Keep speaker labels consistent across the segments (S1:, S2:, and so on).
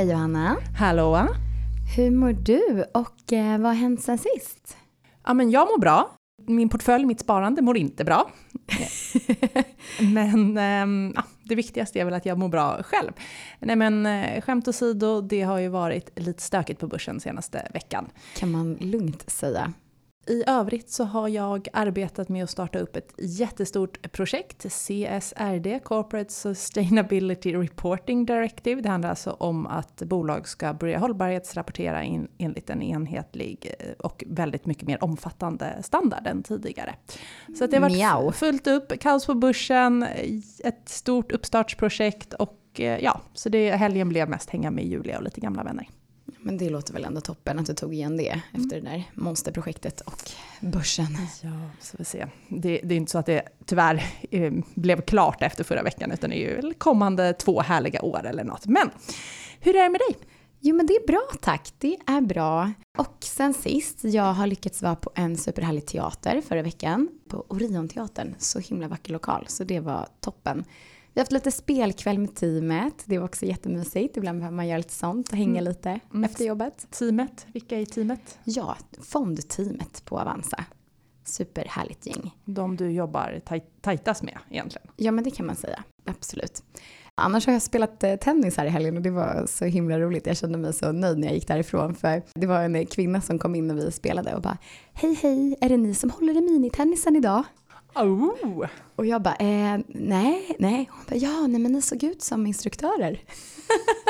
S1: Hej Johanna.
S2: Hallå.
S1: Hur mår du och eh, vad har hänt sen sist?
S2: Ja, men jag mår bra. Min portfölj, mitt sparande mår inte bra. men ähm, ja, det viktigaste är väl att jag mår bra själv. Nej men äh, skämt åsido, det har ju varit lite stökigt på börsen senaste veckan.
S1: Kan man lugnt säga.
S2: I övrigt så har jag arbetat med att starta upp ett jättestort projekt, CSRD, Corporate Sustainability Reporting Directive. Det handlar alltså om att bolag ska börja hållbarhetsrapportera in, enligt en enhetlig eh, och väldigt mycket mer omfattande standard än tidigare. Så det har varit fullt upp, kaos på börsen, ett stort uppstartsprojekt och eh, ja, så det, helgen blev mest hänga med Julia och lite gamla vänner.
S1: Men det låter väl ändå toppen att du tog igen det mm. efter det där monsterprojektet och börsen.
S2: Ja, så vi se. Det, det är inte så att det tyvärr eh, blev klart efter förra veckan, utan det är ju kommande två härliga år eller något. Men hur är det med dig?
S1: Jo men det är bra tack, det är bra. Och sen sist, jag har lyckats vara på en superhärlig teater förra veckan. På Orionteatern, så himla vacker lokal, så det var toppen. Vi har haft lite spelkväll med teamet. Det var också jättemysigt. Ibland behöver man göra lite sånt och hänga mm. lite mm. efter jobbet.
S2: Teamet, vilka är teamet?
S1: Ja, fondteamet på Avanza. Superhärligt gäng.
S2: De du jobbar taj tajtast med egentligen?
S1: Ja, men det kan man säga. Absolut. Annars har jag spelat eh, tennis här i helgen och det var så himla roligt. Jag kände mig så nöjd när jag gick därifrån för det var en kvinna som kom in när vi spelade och bara Hej hej, är det ni som håller i minitennisen idag?
S2: Oh.
S1: Och jag bara, eh, nej, nej. Hon bara, ja, nej men ni såg ut som instruktörer.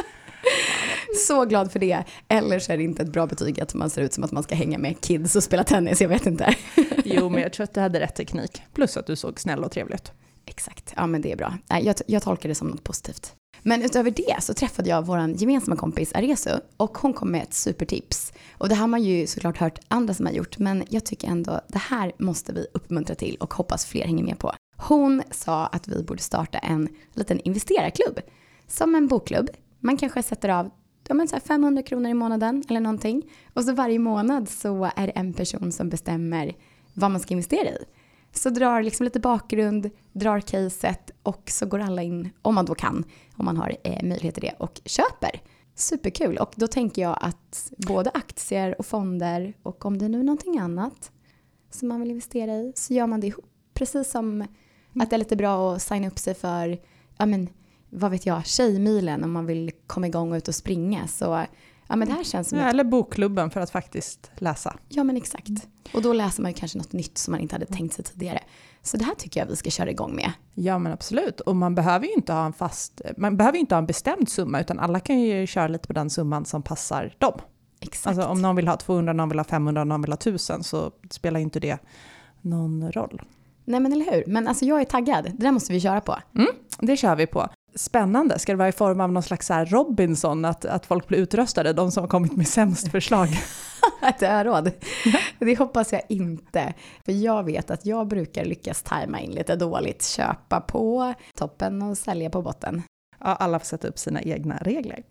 S1: så glad för det. Eller så är det inte ett bra betyg att man ser ut som att man ska hänga med kids och spela tennis, jag vet inte.
S2: jo, men jag tror att du hade rätt teknik. Plus att du såg snäll och trevlig ut.
S1: Exakt, ja men det är bra. Jag, jag tolkar det som något positivt. Men utöver det så träffade jag vår gemensamma kompis Aresu och hon kom med ett supertips. Och det har man ju såklart hört andra som har gjort, men jag tycker ändå det här måste vi uppmuntra till och hoppas fler hänger med på. Hon sa att vi borde starta en liten investerarklubb. Som en bokklubb. Man kanske sätter av ja, men så 500 kronor i månaden eller någonting. Och så varje månad så är det en person som bestämmer vad man ska investera i. Så drar liksom lite bakgrund, drar caset och så går alla in, om man då kan, om man har eh, möjlighet till det, och köper. Superkul. Och då tänker jag att både aktier och fonder och om det nu är någonting annat som man vill investera i så gör man det ihop. Precis som att det är lite bra att signa upp sig för, ja men vad vet jag, Tjejmilen om man vill komma igång och ut och springa. Så ja men det här känns som...
S2: Ja, ett... Eller bokklubben för att faktiskt läsa.
S1: Ja men exakt. Och då läser man ju kanske något nytt som man inte hade tänkt sig tidigare. Så det här tycker jag vi ska köra igång med.
S2: Ja men absolut. Och man behöver ju inte ha en fast, man behöver inte ha en bestämd summa utan alla kan ju köra lite på den summan som passar dem.
S1: Exakt.
S2: Alltså om någon vill ha 200, någon vill ha 500, någon vill ha 1000 så spelar ju inte det någon roll.
S1: Nej men eller hur. Men alltså jag är taggad. Det där måste vi köra på.
S2: Mm, det kör vi på. Spännande. Ska det vara i form av någon slags så Robinson, att, att folk blir utröstade, de som har kommit med sämst förslag?
S1: Ett öråd? Det hoppas jag inte. För jag vet att jag brukar lyckas tajma in lite dåligt. Köpa på toppen och sälja på botten.
S2: Ja, alla får sätta upp sina egna regler.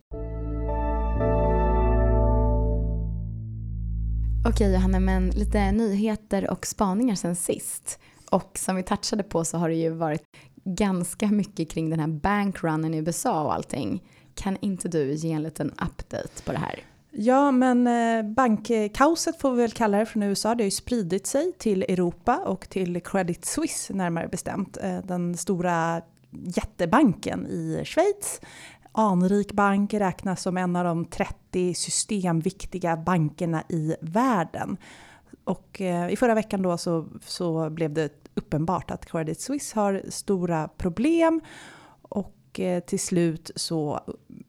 S1: Okej Johanna, men lite nyheter och spaningar sen sist. Och som vi touchade på så har det ju varit ganska mycket kring den här bankrunnen i USA och allting. Kan inte du ge en liten update på det här?
S2: Ja, men eh, bankkaoset får vi väl kalla det från USA. Det har ju spridit sig till Europa och till Credit Suisse närmare bestämt. Eh, den stora jättebanken i Schweiz. Anrik bank räknas som en av de 30 systemviktiga bankerna i världen. Och eh, i förra veckan då så, så blev det uppenbart att Credit Suisse har stora problem och eh, till slut så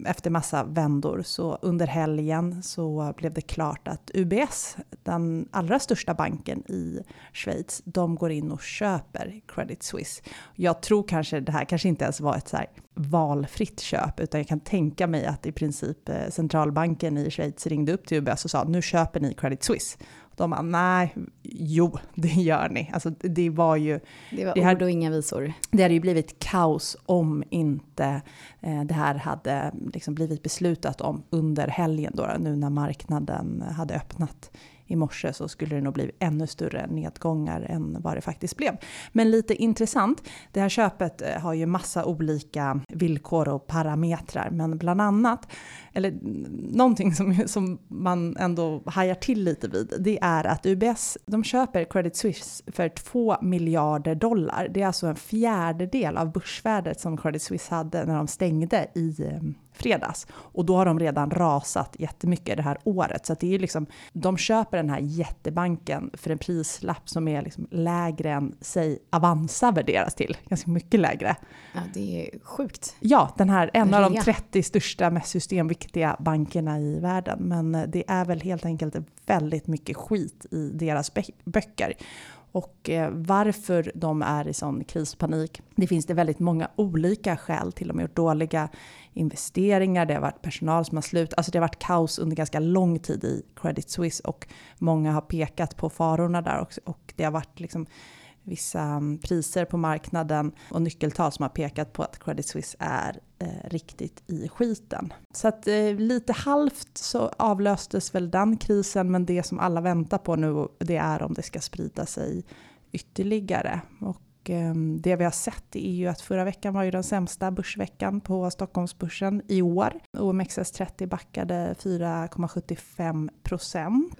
S2: efter massa vändor så under helgen så blev det klart att UBS, den allra största banken i Schweiz, de går in och köper Credit Suisse. Jag tror kanske det här kanske inte ens var ett så valfritt köp, utan jag kan tänka mig att i princip eh, centralbanken i Schweiz ringde upp till UBS och sa nu köper ni Credit Suisse. De bara, nej, jo, det gör ni. Alltså det var ju...
S1: Det var det hade, ord och inga visor.
S2: Det hade ju blivit kaos om inte eh, det här hade liksom blivit beslutat om under helgen då, nu när marknaden hade öppnat i morse så skulle det nog bli ännu större nedgångar än vad det faktiskt blev. Men lite intressant, det här köpet eh, har ju massa olika villkor och parametrar, men bland annat, eller någonting som, som man ändå hajar till lite vid, det är att UBS, de köper Credit Suisse för 2 miljarder dollar. Det är alltså en fjärdedel av börsvärdet som Credit Suisse hade när de stängde i eh, fredags. Och då har de redan rasat jättemycket det här året. Så det är liksom, de köper den här jättebanken för en prislapp som är liksom lägre än, säg, Avanza värderas till. Ganska mycket lägre.
S1: Ja, det är sjukt.
S2: Ja, den här, en av de 30 största, mest systemviktiga bankerna i världen. Men det är väl helt enkelt väldigt mycket skit i deras böcker och eh, varför de är i sån krispanik. Det finns det väldigt många olika skäl till. De har gjort dåliga investeringar, det har varit personal som har slutat. Alltså det har varit kaos under ganska lång tid i Credit Suisse och många har pekat på farorna där också. Och det har varit liksom vissa mm, priser på marknaden och nyckeltal som har pekat på att Credit Suisse är eh, riktigt i skiten. Så att eh, lite halvt så avlöstes väl den krisen, men det som alla väntar på nu det är om det ska sprida sig ytterligare. Och eh, det vi har sett är ju att förra veckan var ju den sämsta börsveckan på Stockholmsbörsen i år. OMXS30 backade 4,75 procent.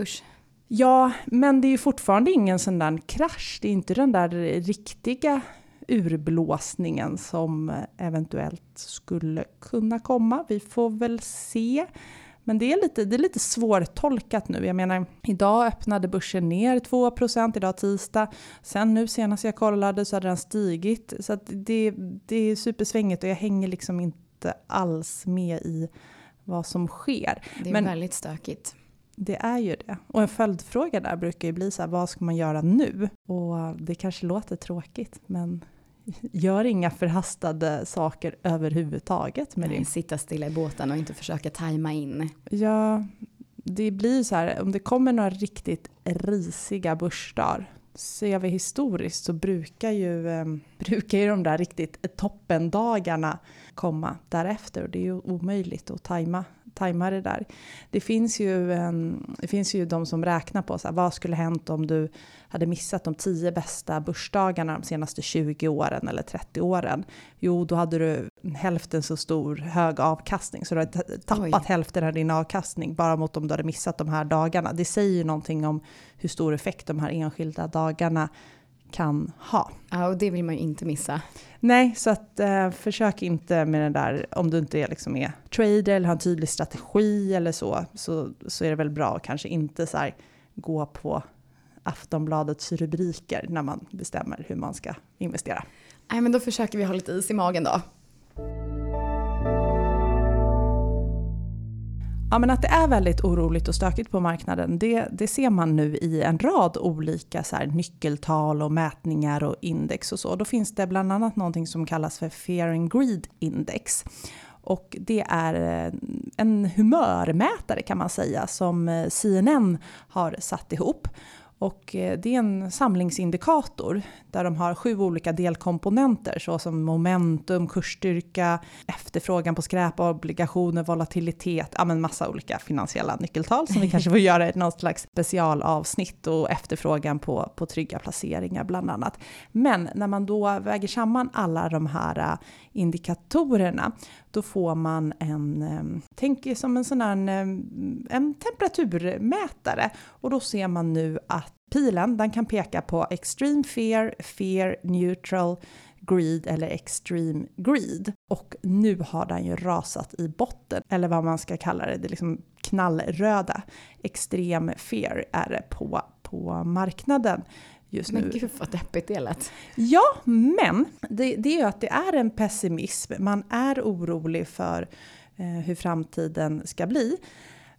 S2: Ja, men det är ju fortfarande ingen sån där krasch. Det är inte den där riktiga urblåsningen som eventuellt skulle kunna komma. Vi får väl se. Men det är lite, det är lite svårtolkat nu. Jag menar, idag öppnade börsen ner 2% idag tisdag. Sen nu senast jag kollade så hade den stigit. Så det, det är supersvängigt och jag hänger liksom inte alls med i vad som sker.
S1: Det är Men, väldigt stökigt.
S2: Det är ju det. Och en följdfråga där brukar ju bli så här, vad ska man göra nu? Och det kanske låter tråkigt, men gör inga förhastade saker överhuvudtaget med
S1: Nej, det. Sitta stilla i båten och inte försöka tajma in.
S2: Ja, det blir så här, om det kommer några riktigt risiga börsdagar ser vi historiskt så brukar ju, eh, brukar ju de där riktigt toppendagarna komma därefter och det är ju omöjligt att tajma tajma det där. Det finns ju, det finns ju de som räknar på så här, vad skulle hänt om du hade missat de tio bästa börsdagarna de senaste 20 åren eller 30 åren. Jo, då hade du hälften så stor hög avkastning, så du hade tappat Oj. hälften av din avkastning bara mot om du hade missat de här dagarna. Det säger ju någonting om hur stor effekt de här enskilda dagarna kan ha.
S1: Ja, och det vill man ju inte missa.
S2: Nej, så att eh, försök inte med det där, om du inte är, liksom är trader eller har en tydlig strategi eller så, så, så är det väl bra att kanske inte så här, gå på Aftonbladets rubriker när man bestämmer hur man ska investera.
S1: Nej, men då försöker vi ha lite is i magen då.
S2: Ja, men att det är väldigt oroligt och stökigt på marknaden, det, det ser man nu i en rad olika så här, nyckeltal och mätningar och index och så. Då finns det bland annat någonting som kallas för Fear and Greed Index. Och det är eh, en humörmätare kan man säga som eh, CNN har satt ihop. Och eh, det är en samlingsindikator där de har sju olika delkomponenter såsom momentum, kursstyrka, efterfrågan på skräp, obligationer, volatilitet, ja men massa olika finansiella nyckeltal som vi kanske får göra i något slags specialavsnitt och efterfrågan på, på trygga placeringar bland annat. Men när man då väger samman alla de här eh, indikatorerna då får man en, eh, tänk som en sån här eh, en temperaturmätare och då ser man nu att pilen den kan peka på extreme fear, fear, neutral, greed eller extreme greed. Och nu har den ju rasat i botten, eller vad man ska kalla det, det är liksom knallröda. Extrem fear är det på, på marknaden just
S1: nu.
S2: Men
S1: gud vad deppigt det lät.
S2: Ja, men det, det är ju att det är en pessimism. Man är orolig för eh, hur framtiden ska bli.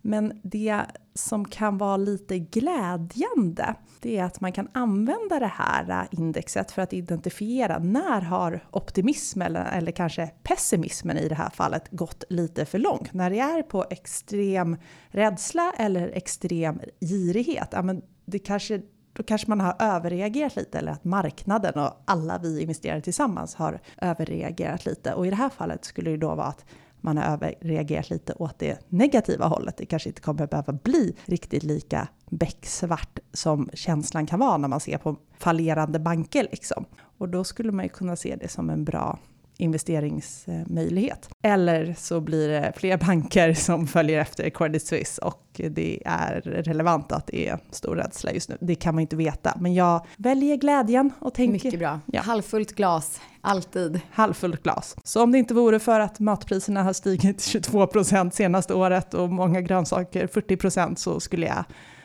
S2: Men det som kan vara lite glädjande, det är att man kan använda det här indexet för att identifiera när har optimismen eller, eller kanske pessimismen i det här fallet gått lite för långt. När det är på extrem rädsla eller extrem girighet, ja men det kanske då kanske man har överreagerat lite eller att marknaden och alla vi investerare tillsammans har överreagerat lite. Och i det här fallet skulle det då vara att man har överreagerat lite åt det negativa hållet. Det kanske inte kommer behöva bli riktigt lika becksvart som känslan kan vara när man ser på fallerande banker. Liksom. Och då skulle man ju kunna se det som en bra investeringsmöjlighet. Eller så blir det fler banker som följer efter Credit Suisse och det är relevant att det är stor rädsla just nu. Det kan man inte veta, men jag väljer glädjen och tänker...
S1: Mycket bra. Ja. Halvfullt glas, alltid.
S2: Halvfullt glas. Så om det inte vore för att matpriserna har stigit 22 procent senaste året och många grönsaker 40 procent så skulle jag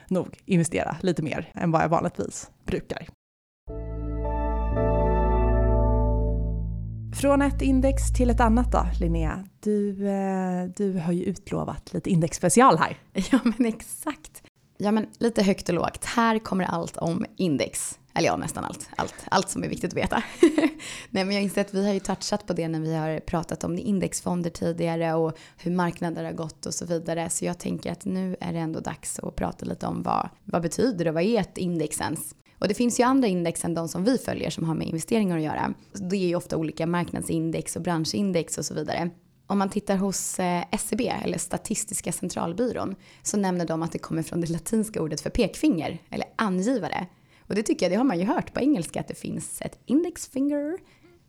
S2: nog investera lite mer än vad jag vanligtvis brukar. Från ett index till ett annat då, Linnea. Du, eh, du har ju utlovat lite indexspecial här.
S1: Ja, men exakt. Ja, men lite högt och lågt. Här kommer allt om index. Eller ja, nästan allt. Allt, allt som är viktigt att veta. Nej, men jag inser att vi har ju touchat på det när vi har pratat om indexfonder tidigare och hur marknader har gått och så vidare. Så jag tänker att nu är det ändå dags att prata lite om vad, vad betyder det och vad är ett index ens? Och det finns ju andra index än de som vi följer som har med investeringar att göra. Det är ju ofta olika marknadsindex och branschindex och så vidare. Om man tittar hos eh, SCB, eller Statistiska centralbyrån, så nämner de att det kommer från det latinska ordet för pekfinger, eller angivare. Och det tycker jag, det har man ju hört på engelska, att det finns ett index finger,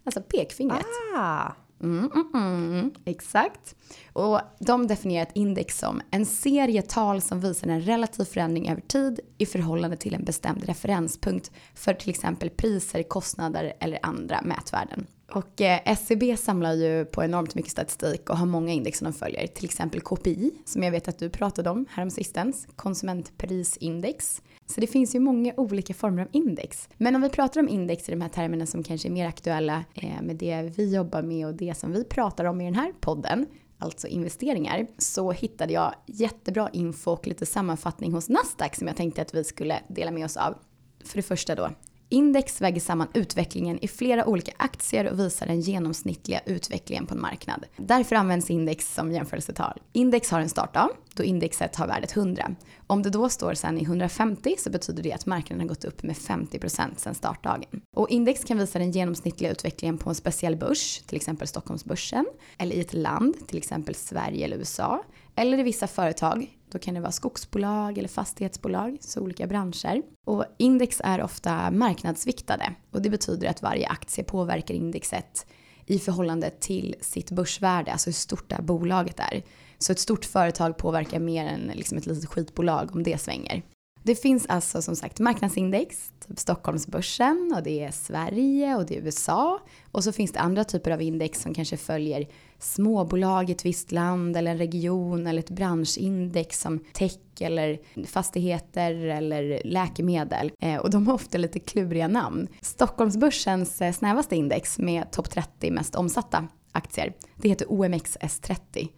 S1: alltså pekfingret.
S2: Ah.
S1: Mm, mm, mm, exakt. Och de definierar ett index som en serie tal som visar en relativ förändring över tid i förhållande till en bestämd referenspunkt för till exempel priser, kostnader eller andra mätvärden. Och eh, SCB samlar ju på enormt mycket statistik och har många index som de följer. Till exempel KPI, som jag vet att du pratade om häromsistens, konsumentprisindex. Så det finns ju många olika former av index. Men om vi pratar om index i de här termerna som kanske är mer aktuella eh, med det vi jobbar med och det som vi pratar om i den här podden, alltså investeringar, så hittade jag jättebra info och lite sammanfattning hos Nasdaq som jag tänkte att vi skulle dela med oss av. För det första då, Index väger samman utvecklingen i flera olika aktier och visar den genomsnittliga utvecklingen på en marknad. Därför används index som jämförelsetal. Index har en startdag, då indexet har värdet 100. Om det då står sen i 150 så betyder det att marknaden har gått upp med 50% sen startdagen. Och index kan visa den genomsnittliga utvecklingen på en speciell börs, till exempel Stockholmsbörsen, eller i ett land, till exempel Sverige eller USA, eller i vissa företag, då kan det vara skogsbolag eller fastighetsbolag, så olika branscher. Och index är ofta marknadsviktade och det betyder att varje aktie påverkar indexet i förhållande till sitt börsvärde, alltså hur stort det här bolaget är. Så ett stort företag påverkar mer än liksom ett litet skitbolag om det svänger. Det finns alltså som sagt marknadsindex, typ Stockholmsbörsen och det är Sverige och det är USA. Och så finns det andra typer av index som kanske följer småbolag i ett visst land eller en region eller ett branschindex som tech eller fastigheter eller läkemedel. Eh, och de har ofta lite kluriga namn. Stockholmsbörsens eh, snävaste index med topp 30 mest omsatta aktier, det heter OMXS30.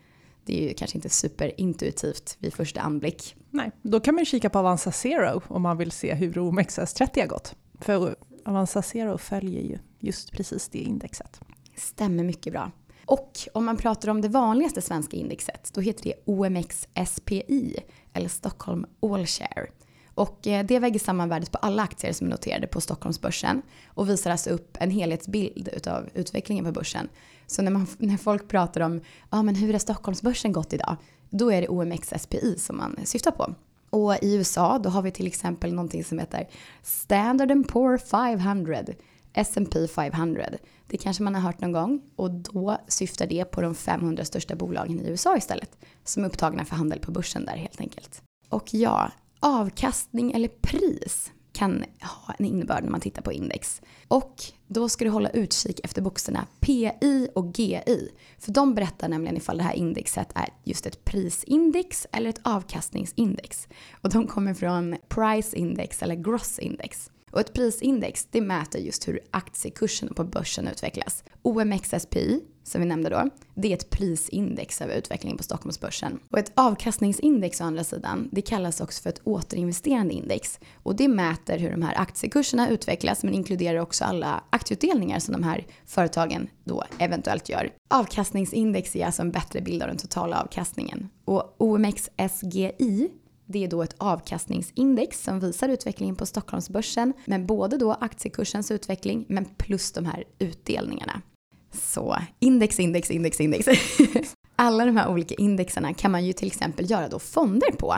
S1: Det är ju kanske inte superintuitivt vid första anblick.
S2: Nej, då kan man kika på Avanza Zero om man vill se hur OMXS30 har gått. För Avanza Zero följer ju just precis det indexet.
S1: Stämmer mycket bra. Och om man pratar om det vanligaste svenska indexet, då heter det OMXSPI, eller Stockholm All Share. Och eh, det väger samman värdet på alla aktier som är noterade på Stockholmsbörsen och visar alltså upp en helhetsbild av utvecklingen på börsen. Så när, man, när folk pratar om ah, men hur har Stockholmsbörsen gått idag, då är det OMXSPI som man syftar på. Och i USA då har vi till exempel någonting som heter Standard Poor 500, S&P 500. Det kanske man har hört någon gång och då syftar det på de 500 största bolagen i USA istället som är upptagna för handel på börsen där helt enkelt. Och ja, avkastning eller pris kan ha en innebörd när man tittar på index. Och då ska du hålla utkik efter bokstäverna PI och GI. För de berättar nämligen ifall det här indexet är just ett prisindex eller ett avkastningsindex. Och de kommer från price index eller gross index. Och ett prisindex det mäter just hur aktiekursen på börsen utvecklas. OMXSPI, som vi nämnde då, det är ett prisindex över utvecklingen på Stockholmsbörsen. Och ett avkastningsindex å andra sidan, det kallas också för ett återinvesterande index. Och det mäter hur de här aktiekurserna utvecklas men inkluderar också alla aktieutdelningar som de här företagen då eventuellt gör. Avkastningsindex ger alltså en bättre bild av den totala avkastningen. Och OMXSGI det är då ett avkastningsindex som visar utvecklingen på Stockholmsbörsen, men både då aktiekursens utveckling, men plus de här utdelningarna. Så index, index, index, index. Alla de här olika indexerna kan man ju till exempel göra då fonder på.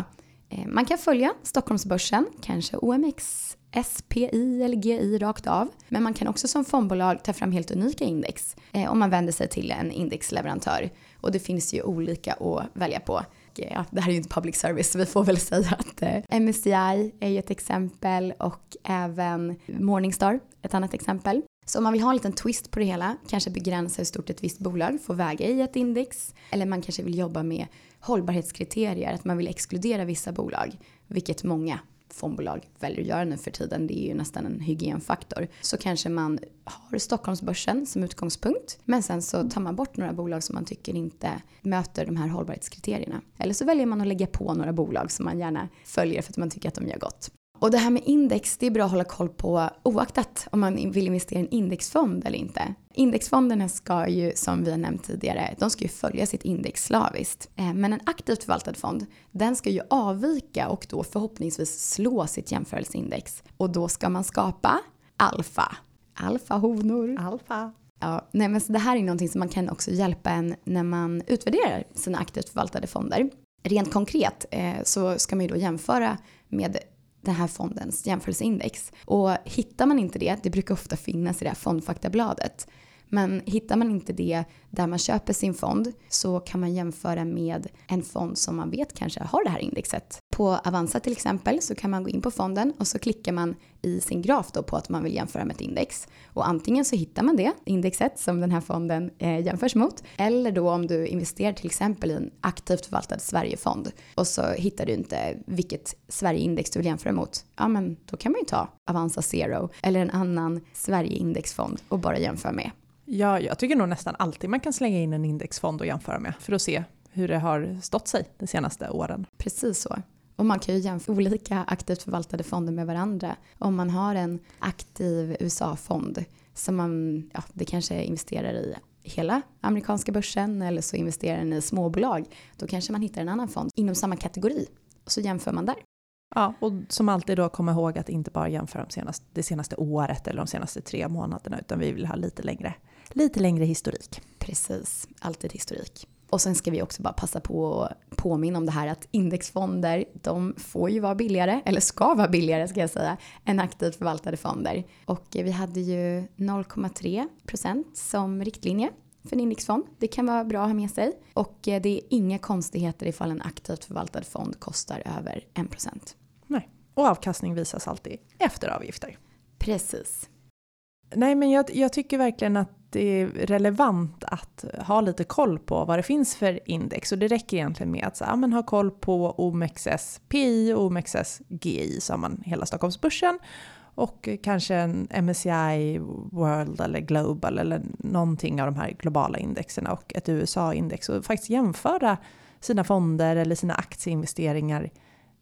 S1: Eh, man kan följa Stockholmsbörsen, kanske OMX, SPI eller GI rakt av. Men man kan också som fondbolag ta fram helt unika index eh, om man vänder sig till en indexleverantör. Och det finns ju olika att välja på. Ja, det här är ju inte public service så vi får väl säga att eh, MSCI är ju ett exempel och även Morningstar ett annat exempel. Så om man vill ha en liten twist på det hela, kanske begränsa hur stort ett visst bolag får väga i ett index, eller man kanske vill jobba med hållbarhetskriterier, att man vill exkludera vissa bolag, vilket många fondbolag väljer att göra nu för tiden, det är ju nästan en hygienfaktor, så kanske man har Stockholmsbörsen som utgångspunkt, men sen så tar man bort några bolag som man tycker inte möter de här hållbarhetskriterierna. Eller så väljer man att lägga på några bolag som man gärna följer för att man tycker att de gör gott. Och det här med index, det är bra att hålla koll på oaktat om man vill investera i en indexfond eller inte. Indexfonderna ska ju, som vi har nämnt tidigare, de ska ju följa sitt index slaviskt. Eh, men en aktivt förvaltad fond, den ska ju avvika och då förhoppningsvis slå sitt jämförelseindex. Och då ska man skapa alfa. Alfa-honor.
S2: Alfa.
S1: Ja, nej men så det här är någonting som man kan också hjälpa en när man utvärderar sina aktivt förvaltade fonder. Rent konkret eh, så ska man ju då jämföra med den här fondens jämförelseindex. Och hittar man inte det, det brukar ofta finnas i det här fondfaktabladet, men hittar man inte det där man köper sin fond så kan man jämföra med en fond som man vet kanske har det här indexet. På Avanza till exempel så kan man gå in på fonden och så klickar man i sin graf då på att man vill jämföra med ett index. Och antingen så hittar man det indexet som den här fonden eh, jämförs mot. Eller då om du investerar till exempel i en aktivt förvaltad Sverigefond och så hittar du inte vilket Sverigeindex du vill jämföra mot. Ja men då kan man ju ta Avanza Zero eller en annan Sverigeindexfond och bara jämföra med.
S2: Ja, jag tycker nog nästan alltid man kan slänga in en indexfond och jämföra med för att se hur det har stått sig de senaste åren.
S1: Precis så. Och man kan ju jämföra olika aktivt förvaltade fonder med varandra. Om man har en aktiv USA-fond som man, ja, det kanske investerar i hela amerikanska börsen eller så investerar den i småbolag. Då kanske man hittar en annan fond inom samma kategori och så jämför man där.
S2: Ja, och som alltid då komma ihåg att inte bara jämföra de senaste, det senaste året eller de senaste tre månaderna utan vi vill ha lite längre, lite längre historik.
S1: Precis, alltid historik. Och sen ska vi också bara passa på att påminna om det här att indexfonder, de får ju vara billigare, eller ska vara billigare ska jag säga, än aktivt förvaltade fonder. Och vi hade ju 0,3 procent som riktlinje för en indexfond. Det kan vara bra att ha med sig. Och det är inga konstigheter ifall en aktivt förvaltad fond kostar över 1 procent.
S2: Nej, och avkastning visas alltid efter avgifter.
S1: Precis.
S2: Nej, men jag, jag, tycker verkligen att det är relevant att ha lite koll på vad det finns för index. Och det räcker egentligen med att så, ja, men ha koll på OMXS-PI och OMXS-GI så har man hela Stockholmsbörsen och kanske en MSCI World eller Global eller någonting av de här globala indexerna och ett USA-index och faktiskt jämföra sina fonder eller sina aktieinvesteringar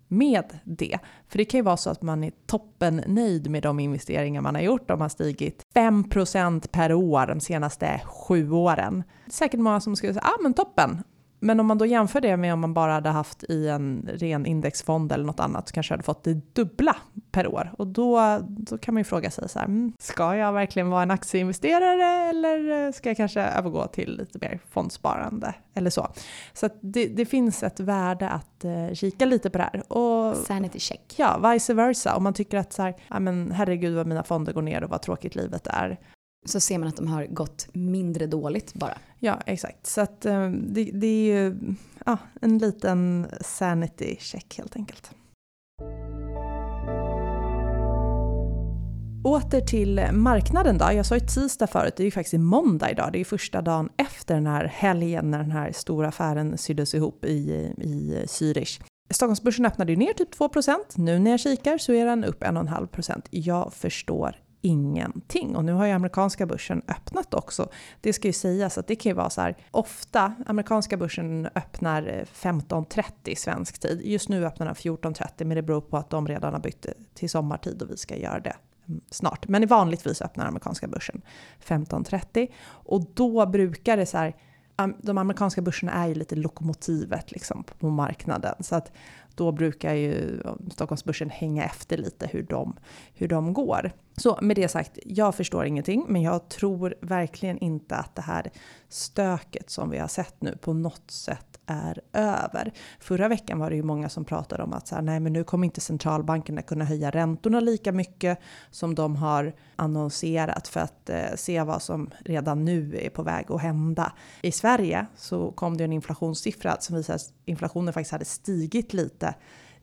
S2: med det. För det kan ju vara så att man är toppen nöjd med de investeringar man har gjort. De har stigit 5% per år de senaste sju åren. Det är Säkert många som skulle säga, ja ah, men toppen. Men om man då jämför det med om man bara hade haft i en ren indexfond eller något annat så kanske jag hade fått det dubbla per år. Och då, då kan man ju fråga sig så här, mm, ska jag verkligen vara en aktieinvesterare eller ska jag kanske övergå till lite mer fondsparande eller så. Så det, det, finns ett värde att uh, kika lite på det här. Och,
S1: Sanity check.
S2: Ja, vice versa. Om man tycker att så här, men herregud vad mina fonder går ner och vad tråkigt livet är
S1: så ser man att de har gått mindre dåligt bara.
S2: Ja, exakt. Så att eh, det, det är ju ja, en liten sanity check helt enkelt. Åter till marknaden då. Jag sa ju tisdag förut, det är ju faktiskt måndag idag. Det är ju första dagen efter den här helgen när den här stora affären syddes ihop i, i Zürich. Stockholmsbörsen öppnade ju ner typ 2% Nu när jag kikar så är den upp 1,5% Jag förstår ingenting. Och nu har ju amerikanska börsen öppnat också. Det ska ju sägas att det kan ju vara så här, ofta, amerikanska börsen öppnar eh, 15.30 svensk tid. Just nu öppnar den 14.30 men det beror på att de redan har bytt till sommartid och vi ska göra det mm, snart. Men vanligtvis öppnar amerikanska börsen 15.30 och då brukar det så här, de amerikanska börserna är ju lite lokomotivet liksom på marknaden. Så att då brukar ju Stockholmsbörsen hänga efter lite hur de, hur de går. Så med det sagt, jag förstår ingenting, men jag tror verkligen inte att det här stöket som vi har sett nu på något sätt är över. Förra veckan var det ju många som pratade om att så här, nej men nu kommer inte centralbankerna kunna höja räntorna lika mycket som de har annonserat för att eh, se vad som redan nu är på väg att hända. I Sverige så kom det en inflationssiffra som visar att inflationen faktiskt hade stigit lite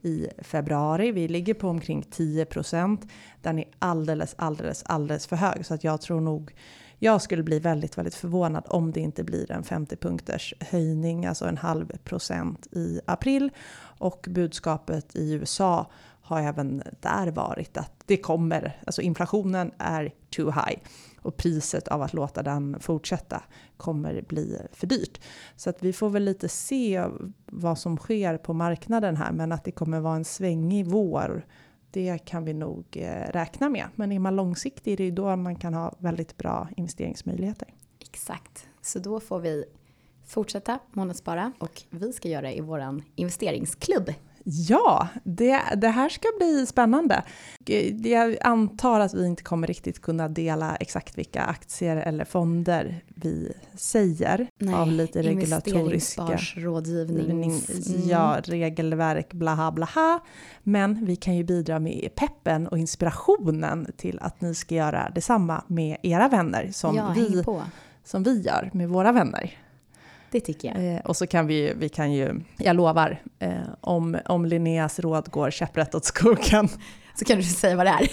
S2: i februari. Vi ligger på omkring 10 procent. Den är alldeles, alldeles, alldeles för hög så att jag tror nog jag skulle bli väldigt, väldigt förvånad om det inte blir en 50 punkters höjning, alltså en halv procent i april. Och budskapet i USA har även där varit att det kommer, alltså inflationen är too high och priset av att låta den fortsätta kommer bli för dyrt. Så att vi får väl lite se vad som sker på marknaden här, men att det kommer vara en svängig vår det kan vi nog eh, räkna med. Men är man långsiktig är det ju då man kan ha väldigt bra investeringsmöjligheter.
S1: Exakt, så då får vi fortsätta månadsspara och vi ska göra det i vår investeringsklubb.
S2: Ja, det, det här ska bli spännande. Jag antar att vi inte kommer riktigt kunna dela exakt vilka aktier eller fonder vi säger
S1: Nej,
S2: av lite regulatoriska
S1: rådgivning.
S2: Mm. Ja, regelverk, blaha blaha. Men vi kan ju bidra med peppen och inspirationen till att ni ska göra detsamma med era vänner som,
S1: ja,
S2: vi, som vi gör med våra vänner.
S1: Det tycker jag.
S2: Eh, och så kan vi, vi kan ju, jag lovar, eh, om, om Linneas råd går käpprätt åt skogen.
S1: Så kan du säga vad det är.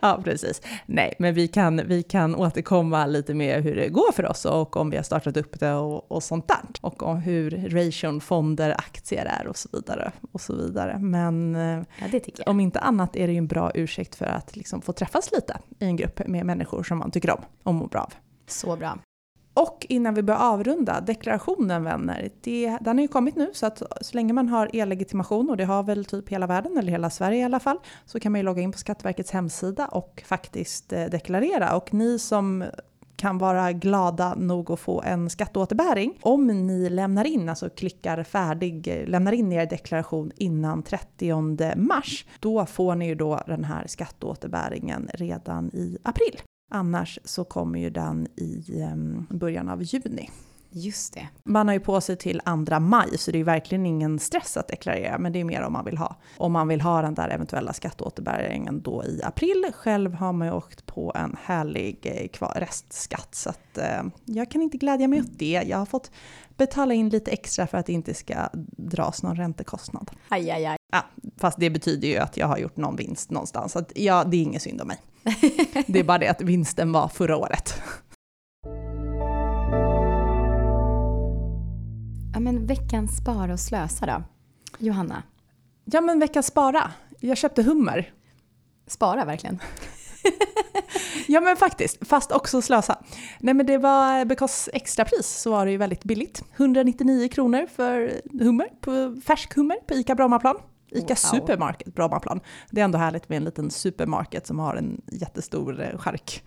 S2: ja, precis. Nej, men vi kan, vi kan återkomma lite med hur det går för oss och om vi har startat upp det och, och sånt där. Och om hur ration, fonder, aktier är och så vidare. Och så vidare. Men
S1: eh, ja,
S2: om inte annat är det ju en bra ursäkt för att liksom få träffas lite i en grupp med människor som man tycker om och mår bra av.
S1: Så bra.
S2: Och innan vi börjar avrunda, deklarationen vänner, det, den har ju kommit nu så att så länge man har e-legitimation och det har väl typ hela världen eller hela Sverige i alla fall så kan man ju logga in på Skatteverkets hemsida och faktiskt eh, deklarera. Och ni som kan vara glada nog att få en skatteåterbäring om ni lämnar in, alltså klickar färdig, eh, lämnar in er deklaration innan 30 mars. Då får ni ju då den här skatteåterbäringen redan i april. Annars så kommer ju den i ehm, början av juni.
S1: Just det.
S2: Man har ju på sig till andra maj, så det är verkligen ingen stress att deklarera, men det är mer om man vill ha. Om man vill ha den där eventuella skatteåterbäringen då i april. Själv har man ju åkt på en härlig eh, restskatt, så att eh, jag kan inte glädja mig åt det. Jag har fått betala in lite extra för att det inte ska dras någon räntekostnad.
S1: Aj, aj, aj.
S2: Ja, fast det betyder ju att jag har gjort någon vinst någonstans, så att, ja, det är inget synd om mig. Det är bara det att vinsten var förra året.
S1: Ja men veckans spara och slösa då? Johanna?
S2: Ja men veckans spara. Jag köpte hummer.
S1: Spara verkligen?
S2: ja men faktiskt, fast också slösa. Nej men det var, because extrapris så var det ju väldigt billigt. 199 kronor för hummer, på, färsk hummer på ICA Brommaplan. ICA wow. Supermarket Brommaplan. Det är ändå härligt med en liten supermarket som har en jättestor eh, skärk.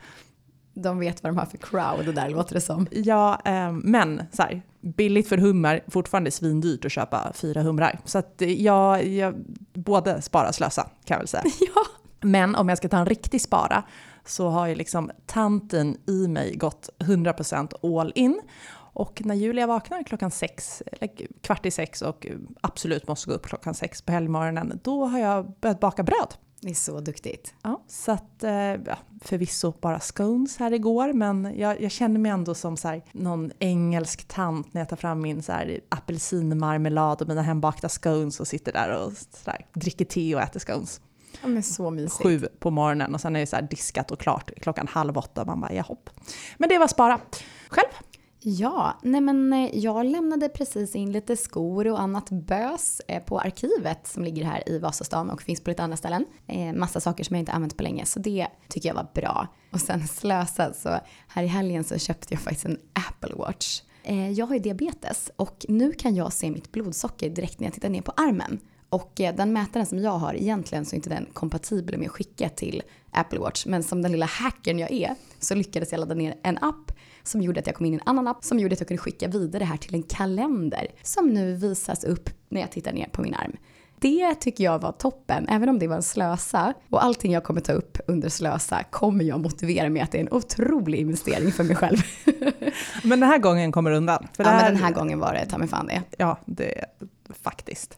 S1: De vet vad de har för crowd där låter det som.
S2: Ja, eh, men så här, billigt för hummer, fortfarande svindyrt att köpa fyra humrar. Så att jag, jag både spara och slösa kan jag väl säga.
S1: Ja.
S2: Men om jag ska ta en riktig spara så har ju liksom tanten i mig gått 100% all in. Och när Julia vaknar klockan sex, kvart i sex och absolut måste gå upp klockan sex på helgmorgonen, då har jag börjat baka bröd.
S1: Det är så duktigt.
S2: Ja, så att eh, ja, förvisso bara scones här igår, men jag, jag känner mig ändå som så här, någon engelsk tant när jag tar fram min så här, apelsinmarmelad och mina hembakta scones och sitter där och så här, dricker te och äter scones.
S1: Ja, men så mysigt.
S2: Sju på morgonen och sen är det så här diskat och klart klockan halv åtta. Man bara, jahopp. Men det var spara. Själv?
S1: Ja, nej men eh, jag lämnade precis in lite skor och annat bös eh, på arkivet som ligger här i Vasastan och finns på lite andra ställen. Eh, massa saker som jag inte använt på länge, så det tycker jag var bra. Och sen slösa, så här i helgen så köpte jag faktiskt en Apple Watch. Jag har ju diabetes och nu kan jag se mitt blodsocker direkt när jag tittar ner på armen. Och eh, den mätaren som jag har, egentligen så är inte den kompatibel med att skicka till Apple Watch. Men som den lilla hackern jag är så lyckades jag ladda ner en app som gjorde att jag kom in i en annan app som gjorde att jag kunde skicka vidare det här till en kalender som nu visas upp när jag tittar ner på min arm. Det tycker jag var toppen, även om det var en slösa. Och allting jag kommer ta upp under slösa kommer jag motivera med att det är en otrolig investering för mig själv.
S2: Men den här gången kommer du undan?
S1: Ja, här... men den här gången var det ta mig fan det.
S2: Ja, det faktiskt.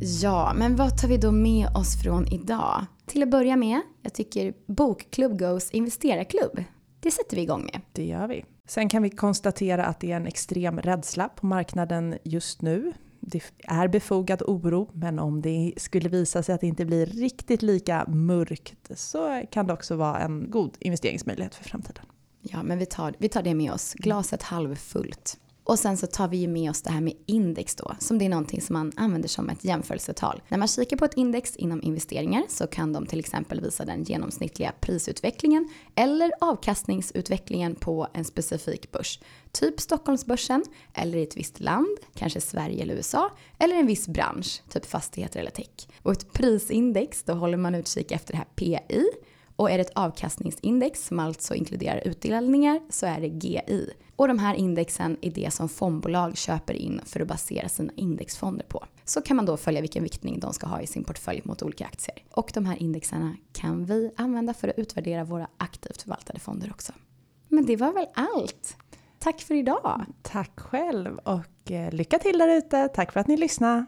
S1: Ja, men vad tar vi då med oss från idag? Till att börja med, jag tycker Bokklubb Goes investerarklubb. Det sätter vi igång med.
S2: Det gör vi. Sen kan vi konstatera att det är en extrem rädsla på marknaden just nu. Det är befogad oro, men om det skulle visa sig att det inte blir riktigt lika mörkt så kan det också vara en god investeringsmöjlighet för framtiden.
S1: Ja, men vi tar, vi tar det med oss. Glaset halvfullt. Och sen så tar vi ju med oss det här med index då, som det är någonting som man använder som ett jämförelsetal. När man kikar på ett index inom investeringar så kan de till exempel visa den genomsnittliga prisutvecklingen eller avkastningsutvecklingen på en specifik börs. Typ Stockholmsbörsen, eller i ett visst land, kanske Sverige eller USA, eller en viss bransch, typ fastigheter eller tech. Och ett prisindex, då håller man utkik efter det här PI, och är det ett avkastningsindex som alltså inkluderar utdelningar så är det GI. Och de här indexen är det som fondbolag köper in för att basera sina indexfonder på. Så kan man då följa vilken viktning de ska ha i sin portfölj mot olika aktier. Och de här indexerna kan vi använda för att utvärdera våra aktivt förvaltade fonder också. Men det var väl allt. Tack för idag.
S2: Tack själv och eh, lycka till där ute. Tack för att ni lyssnade.